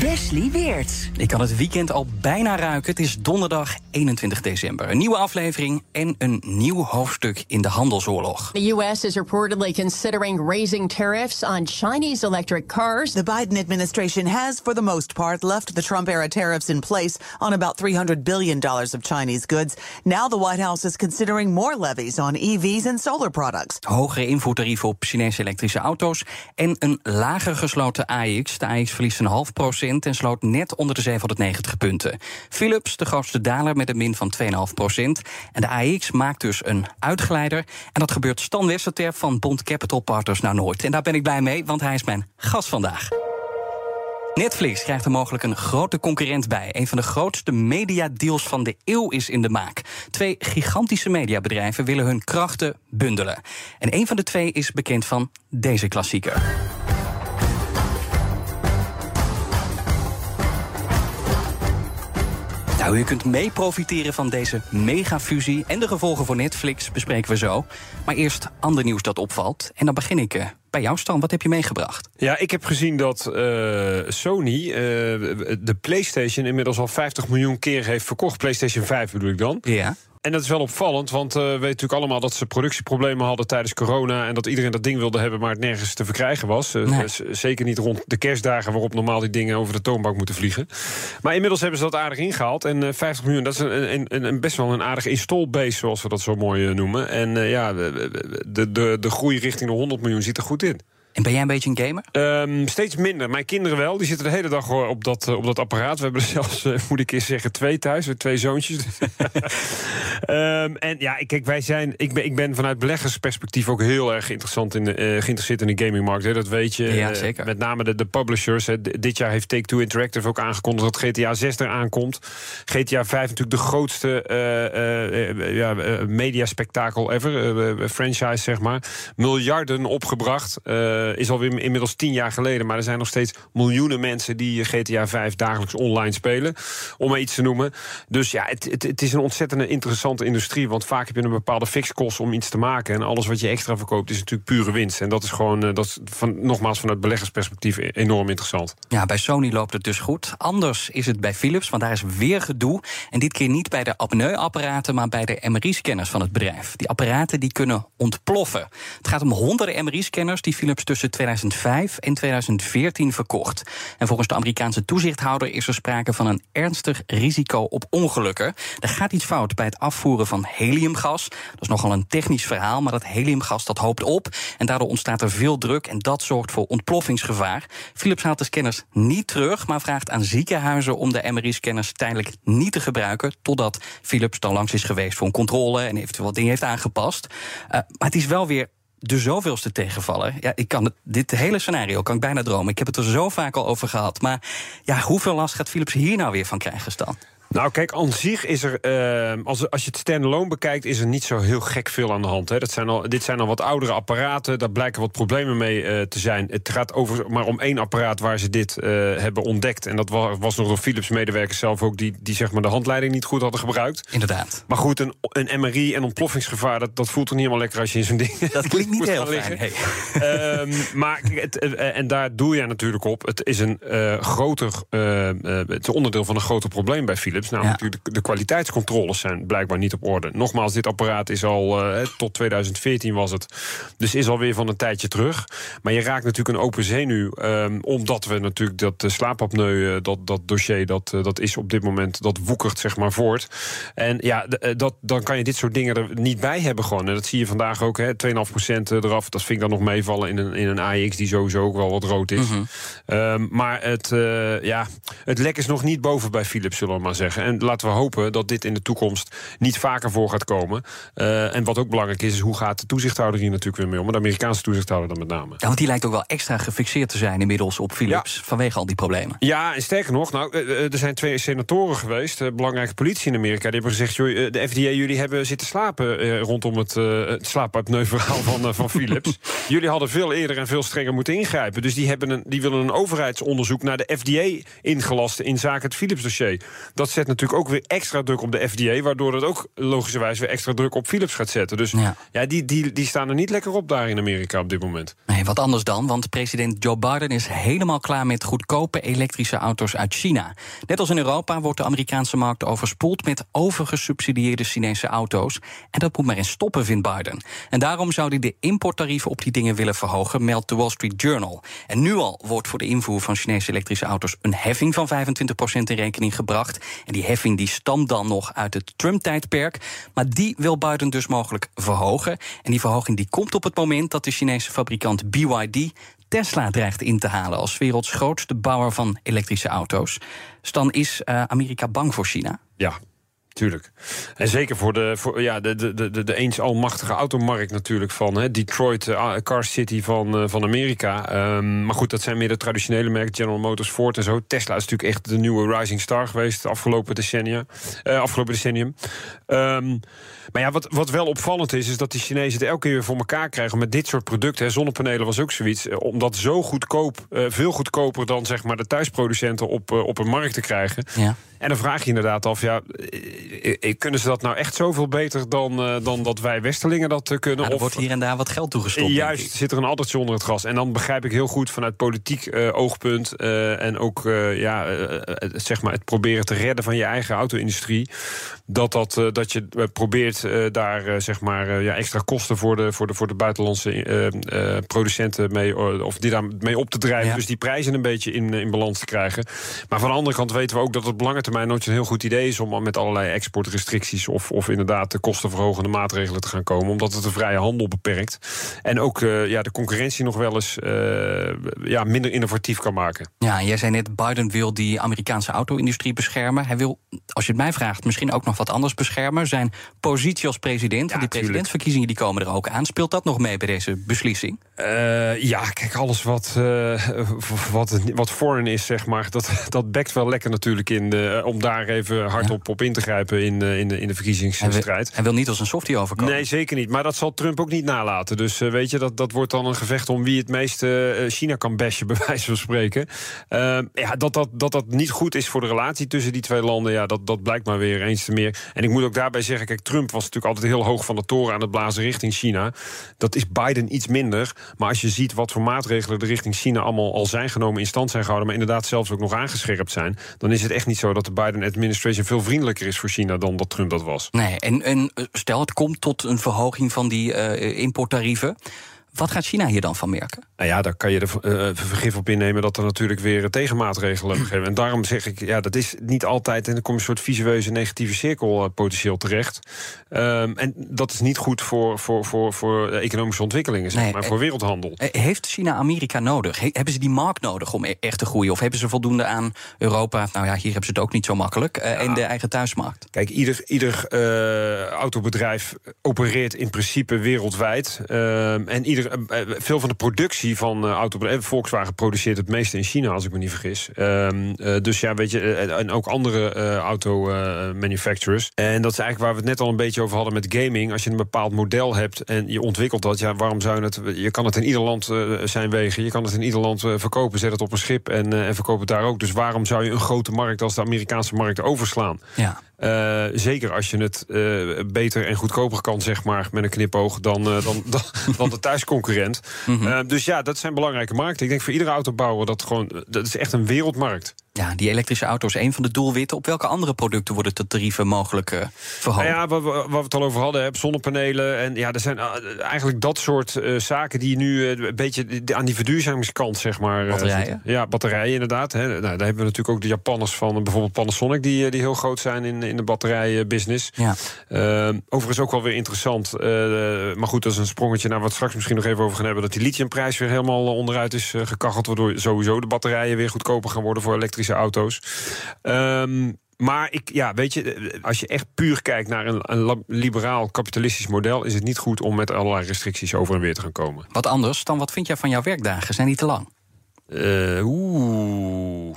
Wesley Weert. Ik kan het weekend al bijna ruiken. Het is donderdag 21 december. Een nieuwe aflevering en een nieuw hoofdstuk in de handelsoorlog. The U.S. is reportedly considering raising tariffs on Chinese electric cars. The Biden administration has, for the most part, left the Trump era tariffs in place on about $300 billion of Chinese goods. Now the White House is considering more levies on EVs and solar products. Hogere invoertarieven op Chinese elektrische auto's en een lager gesloten AX. De AX verliest een half procent en sloot net onder de 790 punten. Philips, de grootste daler met een min van 2,5 procent. En de AX maakt dus een uitglijder. En dat gebeurt Stan van Bond Capital Partners nou nooit. En daar ben ik blij mee, want hij is mijn gast vandaag. Netflix krijgt er mogelijk een grote concurrent bij. Een van de grootste mediadeals van de eeuw is in de maak. Twee gigantische mediabedrijven willen hun krachten bundelen. En een van de twee is bekend van deze klassieker. Nou, u kunt mee profiteren van deze megafusie en de gevolgen voor Netflix bespreken we zo. Maar eerst ander nieuws dat opvalt. En dan begin ik uh, bij jou, Stan. Wat heb je meegebracht? Ja, ik heb gezien dat uh, Sony uh, de PlayStation inmiddels al 50 miljoen keer heeft verkocht. PlayStation 5 bedoel ik dan. Ja. En dat is wel opvallend, want uh, we weten natuurlijk allemaal dat ze productieproblemen hadden tijdens corona. En dat iedereen dat ding wilde hebben, maar het nergens te verkrijgen was. Uh, nee. Zeker niet rond de kerstdagen waarop normaal die dingen over de toonbank moeten vliegen. Maar inmiddels hebben ze dat aardig ingehaald. En uh, 50 miljoen, dat is een, een, een, best wel een aardig install-base, zoals we dat zo mooi noemen. En ja, de, de, de groei richting de 100 miljoen ziet er goed in. En ben jij een beetje een gamer? Um, steeds minder. Mijn kinderen wel. Die zitten de hele dag op dat, op dat apparaat. We hebben er zelfs, uh, moet ik eens zeggen, twee thuis. Twee zoontjes. um, en ja, kijk, wij zijn... Ik ben, ik ben vanuit beleggersperspectief ook heel erg interessant in de, uh, geïnteresseerd in de gamingmarkt. Hè. Dat weet je. Ja, zeker. Uh, met name de, de publishers. Hè. Dit jaar heeft Take-Two Interactive ook aangekondigd dat GTA 6 eraan komt. GTA 5 natuurlijk de grootste ja, mediaspectakel ever. franchise, zeg maar. Miljarden opgebracht is alweer inmiddels tien jaar geleden. Maar er zijn nog steeds miljoenen mensen die GTA 5 dagelijks online spelen. Om iets te noemen. Dus ja, het, het, het is een ontzettend interessante industrie. Want vaak heb je een bepaalde fixkost om iets te maken. En alles wat je extra verkoopt is natuurlijk pure winst. En dat is gewoon, dat is van, nogmaals vanuit beleggersperspectief enorm interessant. Ja, bij Sony loopt het dus goed. Anders is het bij Philips, want daar is weer gedoe. En dit keer niet bij de apneuapparaten, maar bij de MRI-scanners van het bedrijf. Die apparaten die kunnen ontploffen. Het gaat om honderden MRI-scanners die Philips tussen 2005 en 2014 verkocht. En volgens de Amerikaanse toezichthouder is er sprake van een ernstig risico op ongelukken. Er gaat iets fout bij het afvoeren van heliumgas. Dat is nogal een technisch verhaal, maar dat heliumgas dat hoopt op. En daardoor ontstaat er veel druk en dat zorgt voor ontploffingsgevaar. Philips haalt de scanners niet terug, maar vraagt aan ziekenhuizen om de MRI-scanners tijdelijk niet te gebruiken. Totdat Philips dan langs is geweest voor een controle en eventueel wat dingen heeft aangepast. Uh, maar het is wel weer de zoveelste tegenvaller. Ja, ik kan dit hele scenario kan ik bijna dromen. Ik heb het er zo vaak al over gehad. Maar ja, hoeveel last gaat Philips hier nou weer van krijgen, Stan? Nou, kijk, aan zich is er, uh, als, als je het standalone bekijkt, is er niet zo heel gek veel aan de hand. Hè. Dat zijn al, dit zijn al wat oudere apparaten, daar blijken wat problemen mee uh, te zijn. Het gaat over maar om één apparaat waar ze dit uh, hebben ontdekt. En dat was, was nog door Philips-medewerkers zelf ook, die, die zeg maar de handleiding niet goed hadden gebruikt. Inderdaad. Maar goed, een, een MRI en ontploffingsgevaar, dat, dat voelt toch niet helemaal lekker als je in zo'n ding. Dat klinkt niet heel fijn. Hey. um, maar het, en daar doe je natuurlijk op. Het is een groter, het is onderdeel van een groter probleem bij Philips. Nou, de, de kwaliteitscontroles zijn blijkbaar niet op orde. Nogmaals, dit apparaat is al uh, tot 2014 was het. Dus is alweer van een tijdje terug. Maar je raakt natuurlijk een open zenuw. Um, omdat we natuurlijk dat uh, slaapapneu, uh, dat, dat dossier, dat, dat is op dit moment, dat woekert zeg maar voort. En ja, dat, dan kan je dit soort dingen er niet bij hebben gewoon. En dat zie je vandaag ook, 2,5% eraf. Dat vind ik dan nog meevallen in een, in een AX die sowieso ook wel wat rood is. Mm -hmm. um, maar het, ja, het lek is nog niet boven bij Philips, zullen we maar zeggen. Zeggen. En laten we hopen dat dit in de toekomst niet vaker voor gaat komen. Uh, en wat ook belangrijk is, is hoe gaat de toezichthouder hier natuurlijk weer mee om? Maar de Amerikaanse toezichthouder dan met name. Ja, want die lijkt ook wel extra gefixeerd te zijn inmiddels op Philips vanwege al die problemen. Ja, en sterker nog, nou, er zijn twee senatoren geweest, belangrijke politie in Amerika, die hebben gezegd: joh, de FDA, jullie hebben zitten slapen rondom het, het slaapapneu-verhaal van, van Philips. jullie hadden veel eerder en veel strenger moeten ingrijpen. Dus die, hebben een, die willen een overheidsonderzoek naar de FDA ingelasten in zaken het Philips-dossier. Dat zet natuurlijk ook weer extra druk op de FDA, waardoor het ook logischerwijs weer extra druk op Philips gaat zetten. Dus ja, ja die, die, die staan er niet lekker op daar in Amerika op dit moment. Nee, wat anders dan, want president Joe Biden is helemaal klaar met goedkope elektrische auto's uit China. Net als in Europa wordt de Amerikaanse markt overspoeld met overgesubsidieerde Chinese auto's. En dat moet maar eens stoppen, vindt Biden. En daarom zou hij de importtarieven op die dingen willen verhogen, meldt de Wall Street Journal. En nu al wordt voor de invoer van Chinese elektrische auto's een heffing van 25% in rekening gebracht. En die heffing die stamt dan nog uit het Trump-tijdperk. Maar die wil Biden dus mogelijk verhogen. En die verhoging die komt op het moment dat de Chinese fabrikant BYD Tesla dreigt in te halen als werelds grootste bouwer van elektrische auto's. Dus dan is uh, Amerika bang voor China? Ja, Tuurlijk. En zeker voor de, ja, de, de, de, de eens almachtige automarkt natuurlijk van hè, Detroit, uh, Car City van, uh, van Amerika. Um, maar goed, dat zijn meer de traditionele merken, General Motors, Ford en zo. Tesla is natuurlijk echt de nieuwe rising star geweest de afgelopen decennia. Uh, afgelopen decennium. Um, maar ja, wat, wat wel opvallend is, is dat die Chinezen het elke keer weer voor elkaar krijgen met dit soort producten. Hè. Zonnepanelen was ook zoiets. Om dat zo goedkoop, veel goedkoper dan zeg maar de thuisproducenten op, op een markt te krijgen. Ja. En dan vraag je inderdaad af, ja, kunnen ze dat nou echt zoveel beter dan, uh, dan dat wij Westerlingen dat uh, kunnen? er of wordt hier en daar wat geld toegestopt. Juist, zit er een addertje onder het gras. En dan begrijp ik heel goed vanuit politiek oogpunt en ook ja, zeg maar het proberen te redden van je eigen auto-industrie. Dat, dat, dat je probeert daar zeg maar ja, extra kosten voor de, voor de, voor de buitenlandse producenten mee, of die daar mee op te drijven. Ja. Dus die prijzen een beetje in, in balans te krijgen. Maar van de andere kant weten we ook dat het belangrijk termijn nooit een heel goed idee is om met allerlei exportrestricties of, of inderdaad de kostenverhogende maatregelen te gaan komen, omdat het de vrije handel beperkt. En ook uh, ja, de concurrentie nog wel eens uh, ja, minder innovatief kan maken. Ja, jij zei net, Biden wil die Amerikaanse auto-industrie beschermen. Hij wil, als je het mij vraagt, misschien ook nog wat anders beschermen. Zijn positie als president, ja, die presidentsverkiezingen die komen er ook aan. Speelt dat nog mee bij deze beslissing? Uh, ja, kijk, alles wat, wat, wat foreign is, zeg maar, dat, dat bekt wel lekker natuurlijk in de eh, om daar even hardop op in te grijpen in, in, de, in de verkiezingsstrijd. Hij wil, niet als een softie overkomen. Nee, zeker niet. Maar dat zal Trump ook niet nalaten. Dus uh, weet je, dat, dat wordt dan een gevecht om wie het meeste China kan bashen, bij wijze van spreken. ja, dat dat, dat dat niet goed is voor de relatie tussen die twee landen, ja, dat, dat blijkt maar weer eens te meer. En ik moet ook daarbij zeggen, kijk, Trump was natuurlijk altijd heel hoog van de toren aan het blazen richting China. Dat is Biden iets minder. Maar als je ziet wat voor maatregelen er richting China allemaal al zijn genomen, in stand zijn gehouden, maar inderdaad zelfs ook nog aangescherpt zijn, dan is het echt niet zo dat de Biden administration veel vriendelijker is voor China dan dat Trump dat was. Nee, en, en stel het komt tot een verhoging van die uh, importtarieven. Wat gaat China hier dan van merken? Nou ja, daar kan je er uh, vergif op innemen dat er natuurlijk weer tegenmaatregelen geven. En daarom zeg ik, ja, dat is niet altijd. En dan kom je een soort visueuze negatieve cirkel uh, potentieel terecht. Um, en dat is niet goed voor, voor, voor, voor economische ontwikkelingen, zeg nee, maar, voor wereldhandel. Heeft China Amerika nodig? He, hebben ze die markt nodig om e-, echt te groeien? Of hebben ze voldoende aan Europa? Nou ja, hier hebben ze het ook niet zo makkelijk. Uh, ja. In de eigen thuismarkt. Kijk, ieder, ieder autobedrijf opereert in principe wereldwijd. Ehm, en ieder eh, veel van de productie van uh, autobedrijven. Volkswagen produceert het meeste in China, als ik me niet vergis. Uh, dus ja, weet je, en ook andere uh, auto-manufacturers. en dat is eigenlijk waar we het net al een beetje over hadden met gaming. Als je een bepaald model hebt en je ontwikkelt dat, ja, waarom zou je het. Je kan het in ieder land zijn wegen. Je kan het in ieder land verkopen. Zet het op een schip en, en verkoop het daar ook. Dus waarom zou je een grote markt als de Amerikaanse markt overslaan? Ja. Uh, zeker als je het uh, beter en goedkoper kan, zeg maar, met een knipoog, dan, uh, dan, dan, dan, de thuisconcurrent. Mm -hmm. dus ja, dat zijn belangrijke markten. Ik denk voor iedere autobouwer dat gewoon, dat is echt een wereldmarkt. Ja, die elektrische auto is een van de doelwitten. Op welke andere producten worden de tarieven mogelijk uh, verhoogd? Nou ja, waar we, we, het al over hadden, zonnepanelen. En ja, er zijn uh, eigenlijk dat soort uh, zaken die nu een beetje aan die verduurzamingskant, zeg maar. Batterijen? ja, batterijen inderdaad. Hè. Nou, daar hebben we natuurlijk ook de Japanners van, bijvoorbeeld Panasonic, die, die heel groot zijn in, in de batterijbusiness. Ja. overigens ook wel weer interessant. maar goed, dat is een sprongetje naar wat we straks misschien nog even over gaan hebben. Dat die lithiumprijs weer helemaal onderuit is gekacheld. Waardoor sowieso de batterijen weer goedkoper gaan worden voor elektrische auto's. Um, maar ik, ja, weet je, eh, als je echt puur kijkt naar een, een liberaal kapitalistisch model, is het niet goed om met allerlei restricties over en weer te gaan komen. Wat anders dan wat vind jij van jouw werkdagen? Zijn die te lang? Uh, Oeh.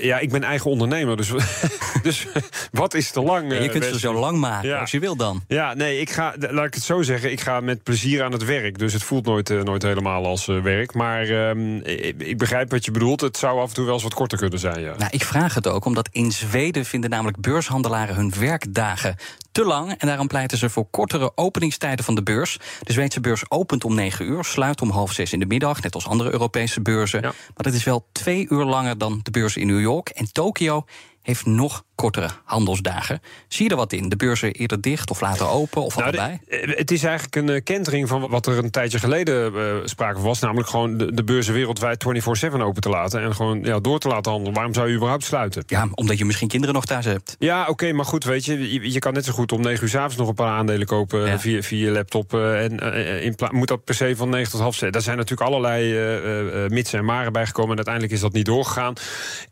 Ja, ik ben eigen ondernemer, dus, dus wat is te lang? je kunt ze zo lang maken als je wil dan. Ja, nee, ik ga, laat ik het zo zeggen, ik ga met plezier aan het werk. Dus het voelt nooit, uh, nooit helemaal als uh, werk. Maar ik, ik, begrijp wat je bedoelt. Het zou af en toe wel eens wat korter kunnen zijn, ja. Nou, ik vraag het ook, omdat in Zweden vinden namelijk beurshandelaren hun werkdagen te lang. En daarom pleiten ze voor kortere openingstijden van de beurs. De Zweedse beurs opent om 9 uur, sluit om half zes in de middag, net als andere Europese beurzen. Maar dat is wel twee uur langer dan de beurs in New York. En Tokio heeft nog kortere handelsdagen. Zie je er wat in? De beurzen eerder dicht of later open of nou, allebei? Eh, het is eigenlijk een uh, kentering van wat er een tijdje geleden uh, sprake was. Namelijk gewoon de, de beurzen wereldwijd 24-7 open te laten. En gewoon ja, door te laten handelen. Waarom zou je überhaupt sluiten? Ja, omdat je misschien kinderen nog thuis hebt. Ja, oké, maar goed, weet je, je, kan net zo goed om 9 uur s avonds nog een paar aandelen kopen via, via je laptop. en in moet dat per se van 9 tot half 6. Daar zijn natuurlijk allerlei mits en maren bijgekomen. En uiteindelijk is dat niet doorgegaan.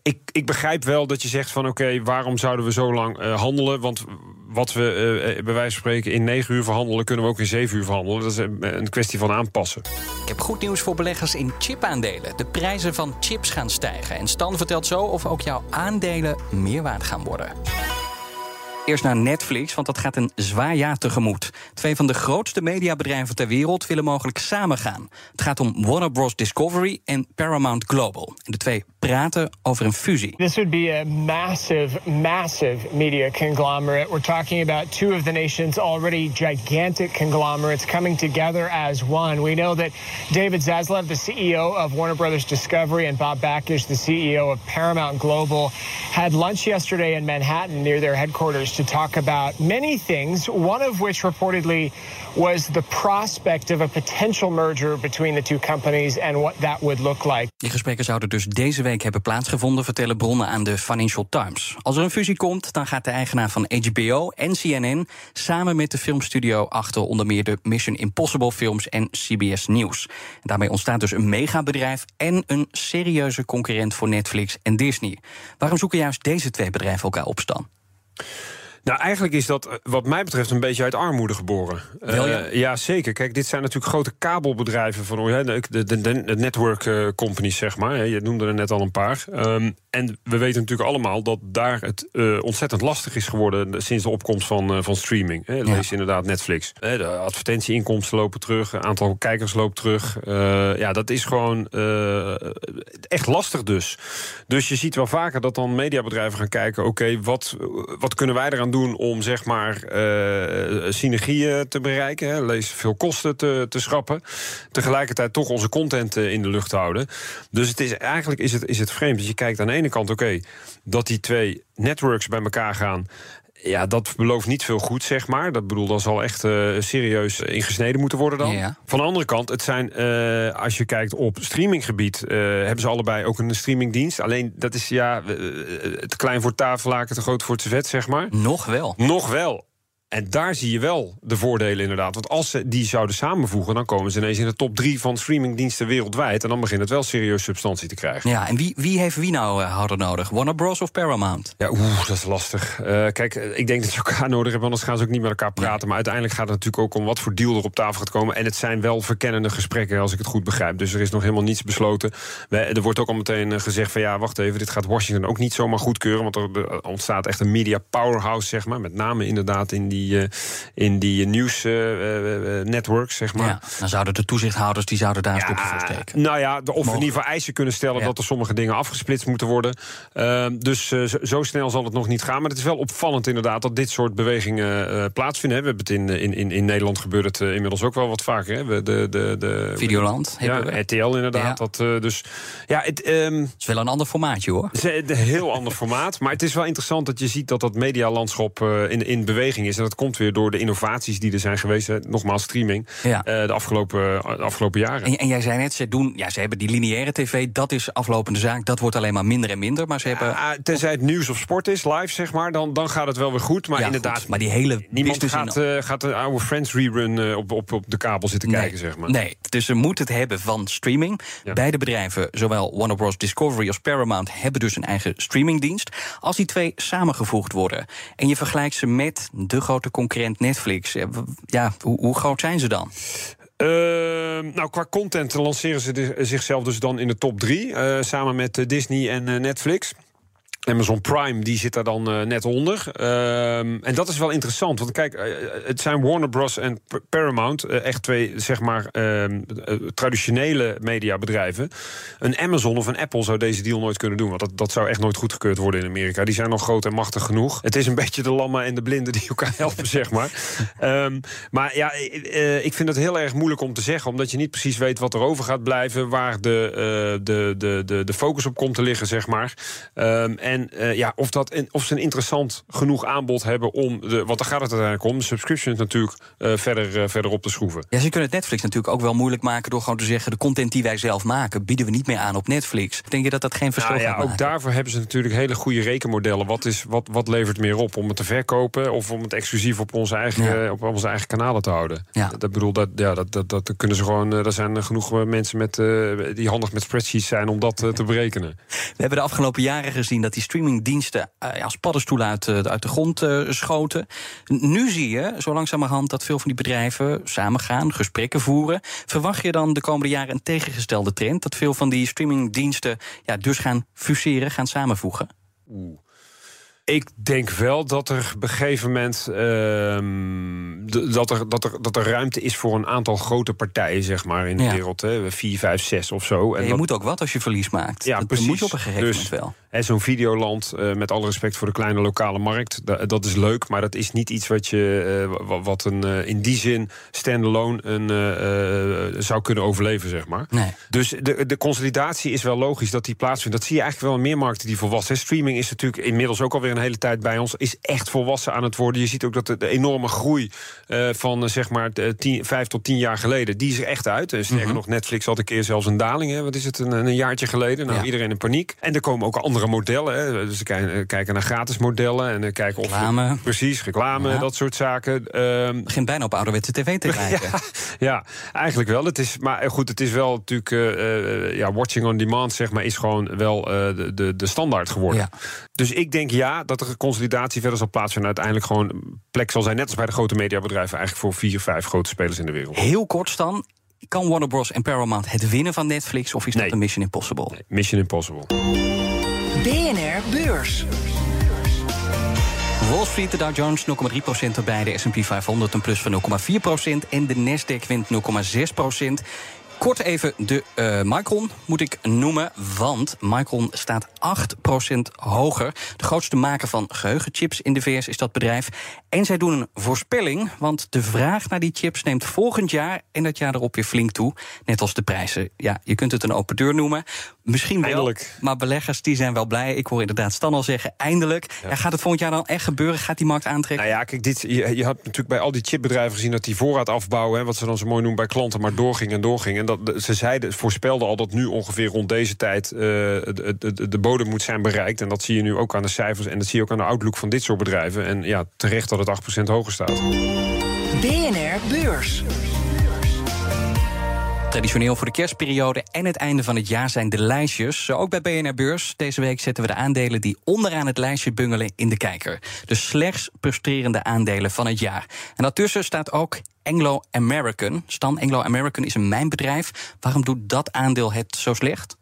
Ik, ik begrijp wel dat je zegt van oké, waarom zouden we zo lang uh, handelen? Want wat we uh, bij wijze van spreken in 9 uur verhandelen, kunnen we ook in 7 uur verhandelen. Dat is een kwestie van aanpassen. Ik heb goed nieuws voor beleggers in chipaandelen. De prijzen van chips gaan stijgen. En Stan vertelt zo of ook jouw aandelen meer waard gaan worden. Eerst naar Netflix, want dat gaat een zwaar jaar tegemoet. Twee van de grootste mediabedrijven ter wereld willen mogelijk samengaan. Het gaat om Warner Bros. Discovery en Paramount Global. En de twee praten over een fusie. This would be a massive, massive media conglomerate. We're talking about two of the nation's already gigantic conglomerates coming together as one. We know that David Zaslav, the CEO of Warner Bros. Discovery, and Bob Bakish, the CEO of Paramount Global, had lunch yesterday in Manhattan near their headquarters to talk about many things, one of which reportedly was the prospect of a potential merger between the two companies and what that would look like. Die gesprekken zouden dus deze week hebben plaatsgevonden, vertellen bronnen aan de Financial Times. Als er een fusie komt, dan gaat de eigenaar van HBO en CNN samen met de filmstudio achter onder meer de Mission Impossible films en CBS News. daarmee ontstaat dus een megabedrijf en een serieuze concurrent voor Netflix en Disney. Waarom zoeken juist deze twee bedrijven elkaar op, Stan? Nou, eigenlijk is dat, eh, wat mij betreft, een beetje uit armoede geboren. Uh, ja, zeker. Kijk, dit zijn natuurlijk grote kabelbedrijven van de, de, de, de network companies, zeg maar. Je noemde er net al een paar. Um, en we weten natuurlijk allemaal dat daar het uh, ontzettend lastig is geworden sinds de opkomst van, uh, van streaming. Hè. Lees ja. inderdaad Netflix. De advertentieinkomsten lopen terug, het aantal kijkers loopt terug. Ja, dat is gewoon echt lastig dus. Dus je ziet wel vaker dat dan mediabedrijven gaan kijken... oké, wat, wat kunnen wij eraan doen om zeg maar synergieën te bereiken? Hè? Lees veel kosten te, te schrappen. Tegelijkertijd toch onze content in de lucht houden. Dus het is, eigenlijk is het, is het vreemd dat je kijkt aan ene kant, oké, dat die twee networks bij elkaar gaan. Ja, dat belooft niet veel goed, zeg maar. Dat bedoel, dat zal echt uh, serieus ingesneden moeten worden dan. Ja. Van de andere kant, het zijn, uh, als je kijkt op streaminggebied... Uh, hebben ze allebei ook een streamingdienst. Alleen, dat is ja, het klein voor tafellaken, te groot voor het servet, zeg maar. Nog wel. Nog wel. En daar zie je wel de voordelen inderdaad. Want als ze die zouden samenvoegen, dan komen ze ineens in de top drie van streamingdiensten weeldewijd. En dan begint het wel serieus substantie te krijgen. Ja, en wie, wie heeft wie nou uh, harder nodig? Warner Bros. of Paramount? Ja, oeh, dat is lastig. Uh, kijk, ik denk dat ze elkaar nodig hebben, anders gaan ze ook niet met elkaar praten. Nee. Maar uiteindelijk gaat het natuurlijk ook om wat voor deal er op tafel gaat komen. En het zijn wel verkennende gesprekken, als ik het goed begrijp. Dus er is nog helemaal niets besloten. Er wordt ook al meteen eh, gezegd van ja, wacht even, dit gaat Washington ook niet zomaar goedkeuren. Want er, ontstaat echt een media powerhouse, zeg maar. Met name inderdaad in die die, in die nieuwsnetworks, zeg maar. Ja, dan zouden de toezichthouders die zouden daar ja, voor steken. Nou ja, of in ieder geval eisen kunnen stellen... dat er sommige dingen afgesplitst moeten worden. Uh, dus zo snel zal het nog niet gaan. Maar het is wel opvallend inderdaad dat dit soort bewegingen plaatsvinden. We hebben het in, in, in, in Nederland gebeurt het inmiddels ook wel wat vaker. Hè? De, de, de, de, Videoland. Ja, we. RTL inderdaad. Dat, dus, ja, het um, is wel een ander formaatje hoor. Een heel ander formaat. Maar het is wel interessant dat je ziet dat dat medialandschap in, in beweging is. En dat komt weer door de innovaties die er zijn geweest. Hè. Nogmaals, streaming. Ja. eh, de, afgelopen, de afgelopen jaren. En, en jij zei net, ze, doen, ja, ze hebben die lineaire tv, dat is aflopende zaak. Dat wordt alleen maar minder en minder. Maar ze hebben. Ah, tenzij het nieuws of sport is, live zeg maar, dan, dan gaat het wel weer goed. Maar Ja, inderdaad, goed, maar die hele niemand gaat, eh, gaat een oude Friends rerun eh, op, op, op de kabel zitten kijken, zeg maar. Nee, dus ze moeten het hebben van streaming. Ja. Beide bedrijven, zowel Warner Bros. Discovery als Paramount, hebben dus een eigen streamingdienst. Als die twee samengevoegd worden en je vergelijkt ze met de grote concurrent Netflix, ja, w- ja, hoe, groot zijn ze dan? Ehm, nou, qua content lanceren ze zichzelf dus dan in de top drie. eh, samen met eh, Disney en eh, Netflix. Amazon Prime die zit daar dan eh, net onder. Ehm, en dat is wel interessant. Want kijk, eh, het zijn Warner Bros. en Paramount. eh, echt twee, zeg maar, ehm, eh, traditionele mediabedrijven. Een Amazon of een Apple zou deze deal nooit kunnen doen. Want dat, dat zou echt nooit goedgekeurd worden in Amerika. Die zijn nog groot en machtig genoeg. Het is een beetje de lammen en de blinden die elkaar helpen, zeg maar. Ehm, maar ja, eh, eh, ik vind het heel erg moeilijk om te zeggen. Omdat je niet precies weet wat er over gaat blijven. Waar de, eh, de, de, de, de focus op komt te liggen, zeg maar. Ehm, en eh, ja, of, dat, of ze een interessant genoeg aanbod hebben om... De, want daar gaat het uiteindelijk om. De subscriptions natuurlijk eh, verder, eh, verder op te schroeven. Ja, ze kunnen het Netflix natuurlijk ook wel moeilijk maken door gewoon te zeggen: de content die wij zelf maken, bieden we niet meer aan op Netflix. Denk je dat dat geen verschil Nou ja, ook maken? daarvoor hebben ze natuurlijk hele goede rekenmodellen. Wat, is, wat, wat levert meer op om het te verkopen of om het exclusief op onze eigen, Ja. op onze eigen kanalen te houden? Ja. Dat, bedoel, dat, ja, dat, dat, dat kunnen ze gewoon. Er zijn genoeg mensen met, die handig met spreadsheets zijn om dat te berekenen. We hebben de afgelopen jaren gezien dat die streamingdiensten eh, als paddenstoelen uit, de- uit de grond eh, schoten. Nu zie je zo langzamerhand dat veel van die bedrijven samengaan, gesprekken voeren. Verwacht je dan de komende jaren een tegengestelde trend? Dat veel van die streamingdiensten ja, dus gaan fuseren, gaan samenvoegen? Ik denk wel dat er op een gegeven moment ehm, dat, er, dat, er, dat er ruimte is voor een aantal grote partijen, zeg maar, in de Ja. wereld. Hè. Vier, vijf, zes of zo. En je dat- moet ook wat als je verlies maakt. Ja, dat precies. moet je op een gegeven Dus- moment wel. Hè, Zo'n videoland, eh, met alle respect voor de kleine lokale markt, da- dat is leuk, maar dat is niet iets wat je, eh, wa- wat een, eh, in die zin standalone een, zou kunnen overleven, zeg maar. Nee. Dus de, de consolidatie is wel logisch dat die plaatsvindt. Dat zie je eigenlijk wel in meer markten die volwassen. Streaming is natuurlijk inmiddels ook alweer een hele tijd bij ons, is echt volwassen aan het worden. Je ziet ook dat de, de enorme groei eh, van eh, zeg maar de tien, vijf tot tien jaar geleden, die is er echt uit. En sterker Mhm. nog, Netflix had een keer zelfs een daling, hè, wat is het, een, een jaartje geleden. Nou, Ja. iedereen in paniek. En er komen ook andere modellen. Hè. Dus we kijken, eh, kijken naar gratis modellen en eh, kijken of Reclame. precies reclame, Ja. dat soort zaken. Begint bijna op ouderwetse tv te lijken. ja, eigenlijk wel. Het is, maar eh, goed, het is wel natuurlijk. eh, eh, ja, watching on demand, zeg maar, is gewoon wel eh, de, de, de standaard geworden. Dus ik denk ja, dat er consolidatie verder zal plaatsvinden. Uiteindelijk gewoon plek zal zijn, net als bij de grote mediabedrijven, eigenlijk voor vier, vijf grote spelers in de wereld. Heel kort, Stan. Kan Warner Bros. en Paramount het winnen van Netflix? Of is dat Nee. een Mission Impossible? Mission Impossible. BNR Beurs. Wall Street, de Dow Jones 0,3% erbij. De S&P 500 een plus van 0,4%. En de Nasdaq wint 0,6%. Kort even de eh Micron moet ik noemen, want Micron staat 8% hoger. De grootste maker van geheugenchips in de VS is dat bedrijf. En zij doen een voorspelling, want de vraag naar die chips neemt volgend jaar en dat jaar erop weer flink toe. Net als de prijzen. Ja, je kunt het een open deur noemen. Misschien wel, Eindelijk. maar beleggers die zijn wel blij. Ik hoor inderdaad Stan al zeggen, eindelijk. Ja, gaat het volgend jaar dan echt gebeuren? Gaat die markt aantrekken? Nou ja, kijk, dit, je, je had natuurlijk bij al die chipbedrijven gezien dat die voorraad afbouwen, hè, wat ze dan zo mooi noemen bij klanten, maar doorging en doorging. En ze zeiden, voorspelden al dat nu ongeveer rond deze tijd eh, de, de, de bodem moet zijn bereikt. En dat zie je nu ook aan de cijfers en dat zie je ook aan de outlook van dit soort bedrijven. En ja, terecht dat het 8% hoger staat. BNR Beurs. Traditioneel voor de kerstperiode en het einde van het jaar zijn de lijstjes. Zo ook bij BNR Beurs. Deze week zetten we de aandelen die onderaan het lijstje bungelen in de kijker. De slechts presterende aandelen van het jaar. En daartussen staat ook Anglo-American. Stan, Anglo-American is een mijnbedrijf. Waarom doet dat aandeel het zo slecht?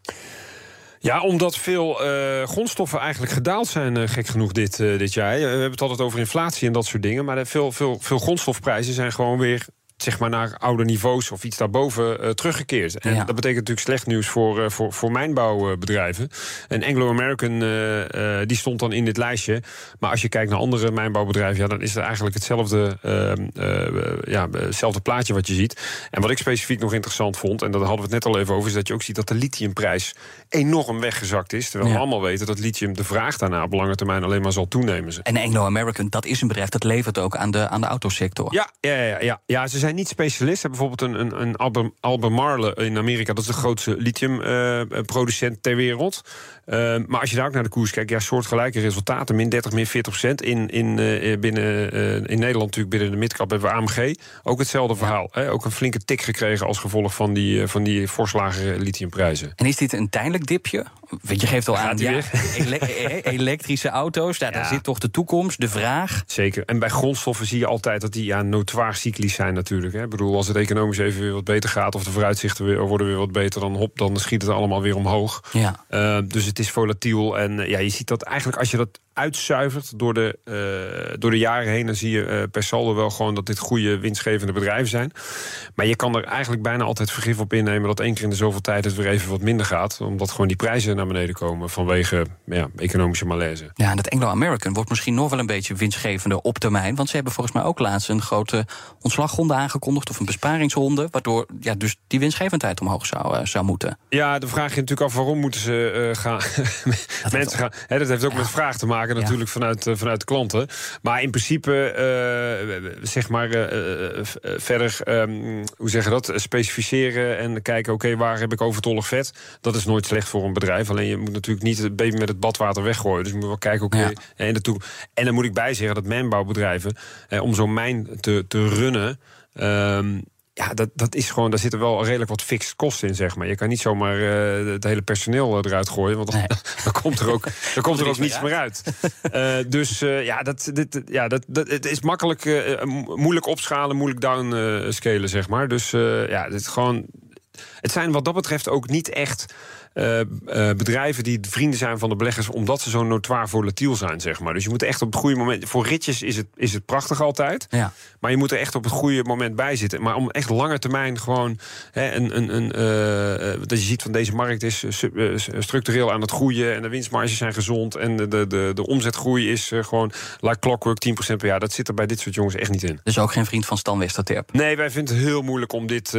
Ja, omdat veel eh, grondstoffen eigenlijk gedaald zijn, eh, gek genoeg, dit, eh, dit jaar. We hebben het altijd over inflatie en dat soort dingen. Maar veel, veel, veel grondstofprijzen zijn gewoon weer zeg maar naar oude niveaus of iets daarboven uh, teruggekeerd. En Ja. dat betekent natuurlijk slecht nieuws voor, uh, voor, voor mijnbouwbedrijven. En Anglo-American uh, uh, die stond dan in dit lijstje. Maar als je kijkt naar andere mijnbouwbedrijven, ja, dan is het eigenlijk hetzelfde, uh, ja, hetzelfde plaatje wat je ziet. En wat ik specifiek nog interessant vond, en daar hadden we het net al even over, is dat je ook ziet dat de lithiumprijs enorm weggezakt is. Terwijl Ja. we allemaal weten dat lithium de vraag daarna op lange termijn alleen maar zal toenemen. En Anglo-American, dat is een bedrijf dat levert ook aan de, aan de autosector. Ja, ja, ja, ja, ja, ze zijn niet specialist. Hebben bijvoorbeeld een, een, een Albe- Albemarle in Amerika. Dat is de grootste lithiumproducent ter wereld. Uh, maar als je daar ook naar de koers kijkt, ja, soortgelijke resultaten. Min 30, min 40 procent. In, in, uh, binnen, uh, in Nederland natuurlijk binnen de midcap hebben we AMG. Ook hetzelfde verhaal. Hè? Ook een flinke tik gekregen als gevolg van die, van die fors lagere lithiumprijzen. En is dit een tijdelijk dipje? Je geeft al Gaat aan, ja, elektrische auto's, daar, daar zit toch de toekomst, de vraag. Zeker. En bij grondstoffen zie je altijd dat die ja, notoir cyclisch zijn natuurlijk. Hè. Ik bedoel, als het economisch even weer wat beter gaat... of de vooruitzichten weer, worden weer wat beter, dan hop, dan schiet het allemaal weer omhoog. Ja. Uh, dus het is volatiel. En uh, ja, je ziet dat eigenlijk als je dat uitzuivert door de, uh, door de jaren heen... dan zie je uh, per saldo wel gewoon dat dit goede winstgevende bedrijven zijn. Maar je kan er eigenlijk bijna altijd vergif op innemen... dat één keer in de zoveel tijd het weer even wat minder gaat. Omdat gewoon die prijzen naar beneden komen vanwege ja, economische malaise. Ja, en dat Anglo-American wordt misschien nog wel een beetje winstgevender op termijn. Want ze hebben volgens mij ook laatst een grote ontslagronde aangekondigd... of een besparingsronde, waardoor ja, dus die winstgevendheid omhoog zou, uh, zou moeten. Ja, dan vraag je natuurlijk af waarom moeten ze gaan... mensen gaan... Hè, dat heeft ook ja. met vraag te maken natuurlijk ja. vanuit, uh, vanuit de klanten. Maar in principe, uh, zeg maar, uh, verder, um, hoe zeg je dat, specificeren en kijken, oké, okay, waar heb ik overtollig vet? Dat is nooit slecht voor een bedrijf. Alleen je moet natuurlijk niet het baby met het badwater weggooien. Dus je moet wel kijken, oké, okay, ja. toekomst. En dan moet ik bijzeggen dat mijnbouwbedrijven, eh, om zo'n mijn te, te runnen... Um, ja, dat, dat is gewoon, daar zitten wel redelijk wat fixed kosten in, zeg maar. Je kan niet zomaar uh, het hele personeel eruit gooien, want dan, nee. dan komt er ook, dan komt er ook niets meer uit. uh, dus uh, ja, dat, dit, ja dat, dat, het is makkelijk, moeilijk opschalen, moeilijk downscalen, zeg maar. Dus ja, dit gewoon. Het zijn wat dat betreft ook niet echt. Uh, uh, bedrijven die vrienden zijn van de beleggers... omdat ze zo notoir volatiel zijn, zeg maar. Dus je moet echt op het goede moment... Voor ritjes is het, is het prachtig altijd. Ja. Maar je moet er echt op het goede moment bij zitten. Maar om echt lange termijn gewoon... Hè, een, een, een, uh, dat je ziet van deze markt is structureel aan het groeien... en de winstmarges zijn gezond... en de, de, de, de omzetgroei is gewoon like clockwork 10% per jaar. Dat zit er bij dit soort jongens echt niet in. Dus ook geen vriend van Stan Westerterp? Nee, wij vinden het heel moeilijk om dit...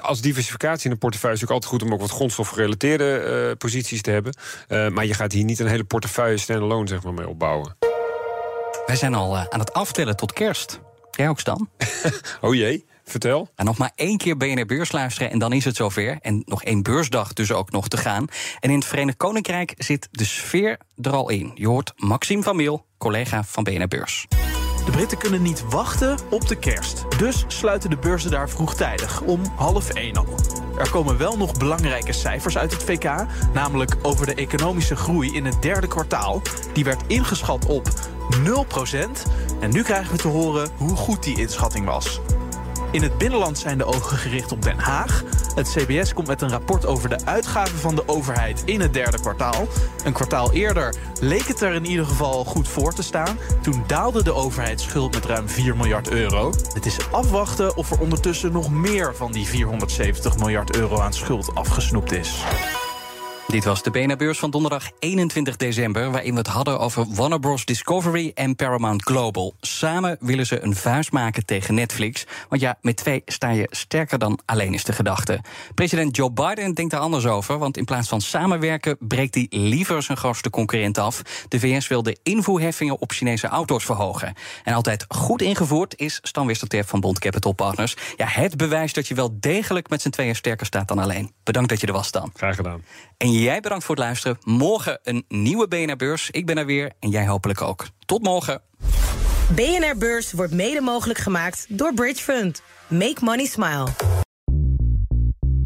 als diversificatie in de portefeuille is het ook altijd goed... om ook wat grondstofgerelateerde uh, posities te hebben. Uh, maar je gaat hier niet een hele portefeuille standalone zeg maar, mee opbouwen. Wij zijn al uh, aan het aftellen tot kerst. Jij ook, Stan? oh jee, vertel. En nog maar één keer BNR Beurs luisteren en dan is het zover. En nog één beursdag dus ook nog te gaan. En in het Verenigd Koninkrijk zit de sfeer er al in. Je hoort Maxime van Meel, collega van BNR Beurs. De Britten kunnen niet wachten op de kerst. Dus sluiten de beurzen daar vroegtijdig, om half één al. Er komen wel nog belangrijke cijfers uit het VK, namelijk over de economische groei in het derde kwartaal. Die werd ingeschat op 0%. En nu krijgen we te horen hoe goed die inschatting was. In het binnenland zijn de ogen gericht op Den Haag. Het CBS komt met een rapport over de uitgaven van de overheid in het derde kwartaal. Een kwartaal eerder leek het er in ieder geval goed voor te staan. Toen daalde de overheidsschuld met ruim 4 miljard euro. Het is afwachten of er ondertussen nog meer van die 470 miljard euro aan schuld afgesnoept is. Dit was de BNR-beurs van donderdag 21 december... waarin we het hadden over Warner Bros. Discovery en Paramount Global. Samen willen ze een vuist maken tegen Netflix. Want ja, met twee sta je sterker dan alleen is de gedachte. President Joe Biden denkt daar anders over... want in plaats van samenwerken breekt hij liever zijn grootste concurrent af. De VS wil de invoerheffingen op Chinese auto's verhogen. En altijd goed ingevoerd is Stan Westerterp van Bond Capital Partners. Ja, het bewijs dat je wel degelijk met z'n tweeën sterker staat dan alleen. Bedankt dat je er was, Stan. Graag gedaan. En jij bedankt voor het luisteren. Morgen een nieuwe BNR Beurs. Ik ben er weer en jij hopelijk ook. Tot morgen. BNR Beurs wordt mede mogelijk gemaakt door Bridge Fund. Make money smile.